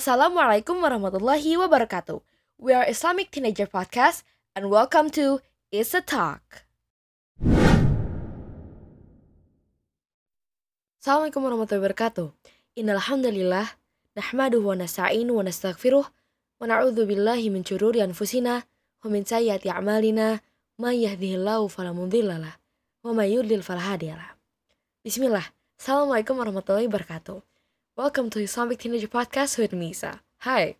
Assalamualaikum warahmatullahi wabarakatuh. We are Islamic Teenager Podcast and welcome to Is a Talk. Assalamualaikum warahmatullahi wabarakatuh. Innal hamdalillah nahmaduhu wa nasta'inu wa nastaghfiruh wa na'udzu billahi min shururi anfusina wa min sayyiati a'malina may yahdihillahu fala mudhillalah wa may yudlil fala hadiyalah. Bismillah. Assalamualaikum warahmatullahi wabarakatuh. Welcome to Islamic Teenager Podcast with Misa. Hi.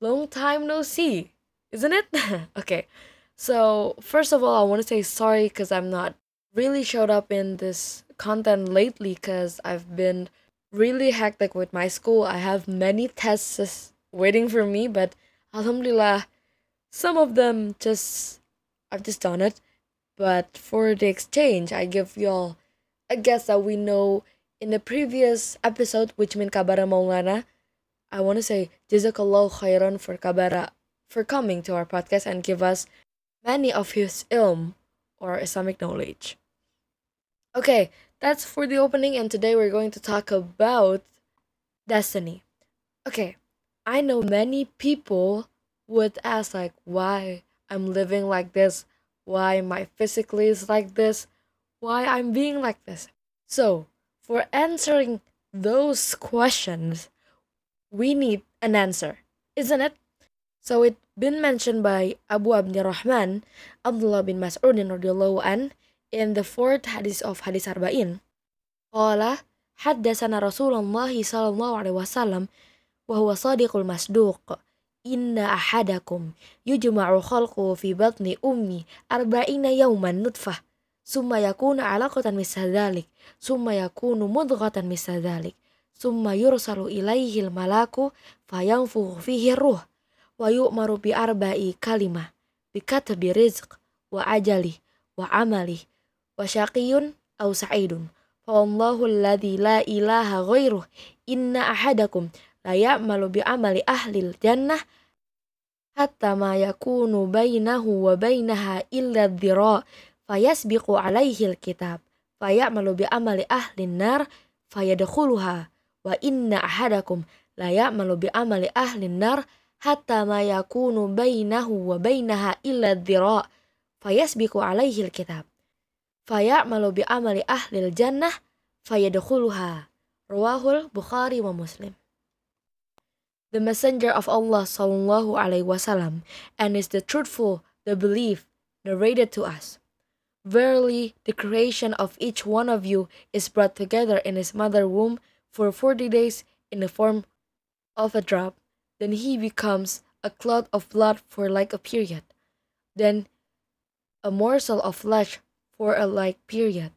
Long time no see, isn't it? okay. So, first of all, I want to say sorry because I'm not really showed up in this content lately because I've been really hectic with my school. I have many tests waiting for me, but alhamdulillah, some of them just I've just done it. But for the exchange, I give y'all a guess that we know in the previous episode, which means Kabara Maulana. I want to say Jazakallah khairan for Kabara for coming to our podcast and give us many of his ilm or Islamic knowledge. Okay, that's for the opening, and today we're going to talk about destiny. Okay, I know many people would ask like why I'm living like this, why my physically is like this, why I'm being like this. So, for answering those questions, we need an answer, isn't it? So it been mentioned by Abu Abdurrahman Abdullah bin Mas'ud radhiyallahu an in the fourth hadith of Hadis Arba'in. Qala حدثنا رسول الله صلى الله عليه وسلم وهو صادق المصدوق إن أحدكم يجمع خلقه في بطن أمي أربعين يوما نطفة summa yakuna alaqatan misal dalik, summa yakunu mudghatan misal dalik, summa yursalu ilaihil malaku fayanfukhu fihi ruh wa yu'maru bi arba'i kalimah bi katbi rizq wa ajali wa amali wa syaqiyun aw sa'idun Allahu alladhi la ilaha ghairuh inna ahadakum la ya'malu bi amali ahlil jannah hatta ma yakunu bainahu wa bainaha illa dhira' fayas biku alaihil kitab Fayak malubi amali ahlin nar fayadakuluha wa inna ahadakum Layak malubi amali ahlin nar hatta ma yakunu bainahu wa bainaha illa dhira fayasbiqu alaihil kitab. Fayak malubi amali ahlil jannah fayadakuluha Ruahul bukhari wa muslim. The Messenger of Allah sallallahu alaihi wasallam and is the truthful the belief narrated to us. Verily, the creation of each one of you is brought together in his mother womb for forty days in the form of a drop. Then he becomes a clot of blood for like a period. Then a morsel of flesh for a like period.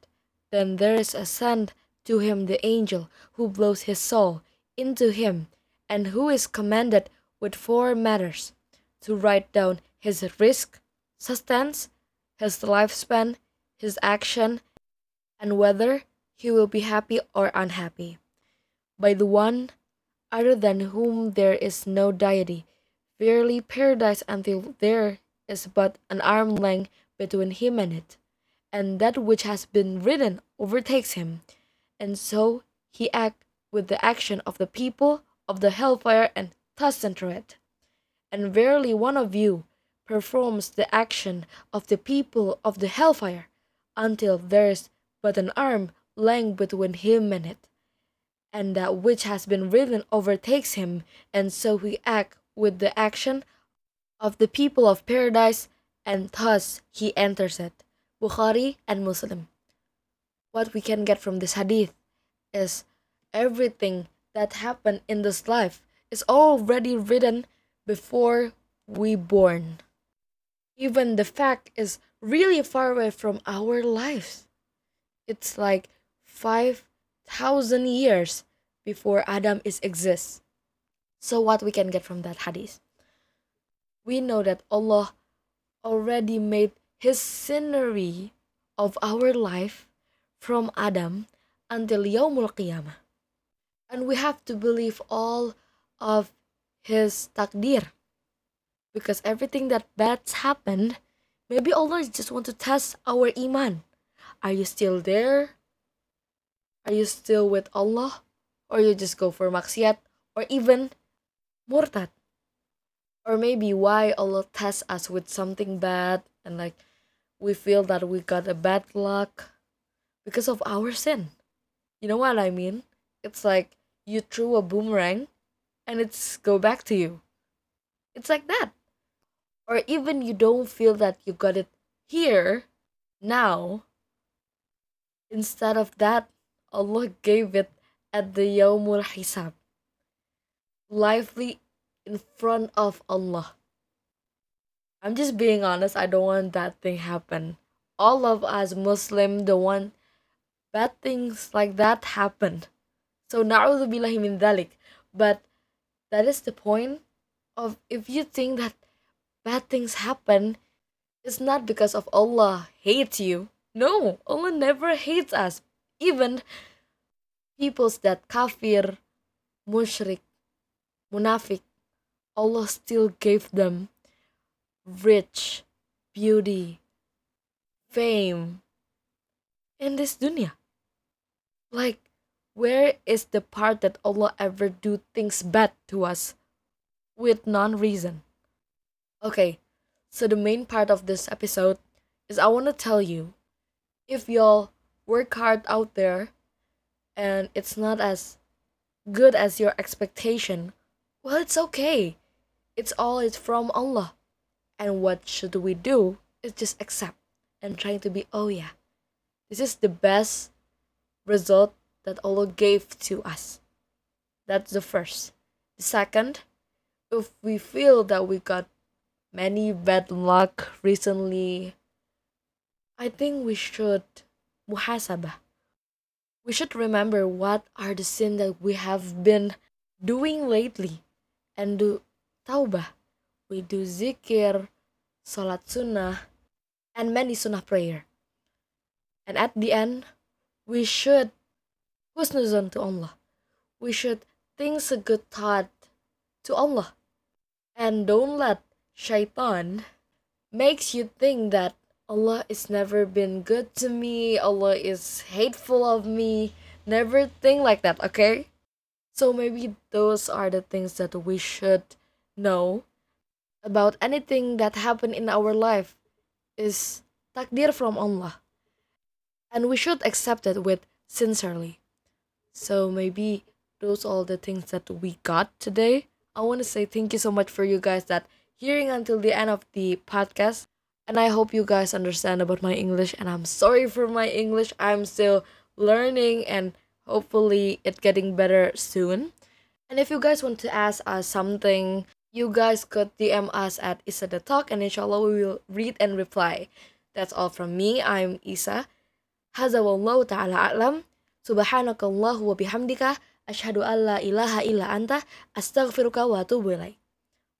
Then there is a sent to him the angel who blows his soul into him, and who is commanded with four matters to write down his rizq, sustenance, his lifespan, his action, and whether he will be happy or unhappy. By the one other than whom there is no deity, verily paradise until there is but an arm length between him and it, and that which has been written overtakes him, and so he acts with the action of the people of the hellfire and thus enter it. And verily one of you performs the action of the people of the hellfire until there is but an arm length between him and it, and that which has been written overtakes him, and so he act with the action of the people of paradise, and thus he enters it. Bukhari and Muslim. What we can get from this hadith is everything that happened in this life is already written before we born. Even the fact is really far away from our lives. It's like 5,000 years before Adam is exists. So what we can get from that hadith? We know that Allah already made his scenery of our life from Adam until Yawmul Qiyamah. And we have to believe all of his takdir. Because everything that bad's happened, maybe Allah just want to test our iman. Are you still there? Are you still with Allah? Or you just go for maksiat? Or even murtad. Or maybe why Allah tests us with something bad and like we feel that we got a bad luck because of our sin. You know what I mean? It's like you threw a boomerang and it's go back to you. It's like that. Or even you don't feel that you got it here now. Instead of that, Allah gave it at the Yawmul Hisab. Lively in front of Allah. I'm just being honest, I don't want that thing happen. All of us Muslim don't want bad things like that happen. So na'udzubillahi min dhalik. But that is the point of if you think that bad things happen, it's not because of Allah hates you. No, Allah never hates us. Even peoples that kafir, mushrik, munafik, Allah still gave them rich, beauty, fame in this dunya. Like, where is the part that Allah ever do things bad to us with non-reason? Okay, so the main part of this episode is I want to tell you if y'all work hard out there and it's not as good as your expectation, well, it's okay. It's all is from Allah. And what should we do is just accept and trying to be, oh yeah, this is the best result that Allah gave to us. That's the first. The second, if we feel that we got many bad luck recently, I think we should muhasabah. We should remember what are the sins that we have been doing lately and do taubah. We do zikir, salat sunnah, and many sunnah prayer. And at the end, we should husnuzon to Allah. We should think a good thought to Allah. And don't let shaitan makes you think that Allah is never been good to me, Allah is hateful of me. Never think like that, okay? So maybe those are the things that we should know about anything that happened in our life is takdir from Allah. And we should accept it with sincerely. So maybe those are all the things that we got today. I want to say thank you so much for you guys that hearing until the end of the podcast. And I hope you guys understand about my English and I'm sorry for my English. I'm still learning and hopefully it getting better soon. And if you guys want to ask us something you guys could DM us at Isa the Talk and inshallah we will read and reply. That's all from me. I'm Isa. Wallahu ta'ala a'lam. Subhanakallahu an la ilaha illa anta. Astaghfiruka wa atubu ilaik.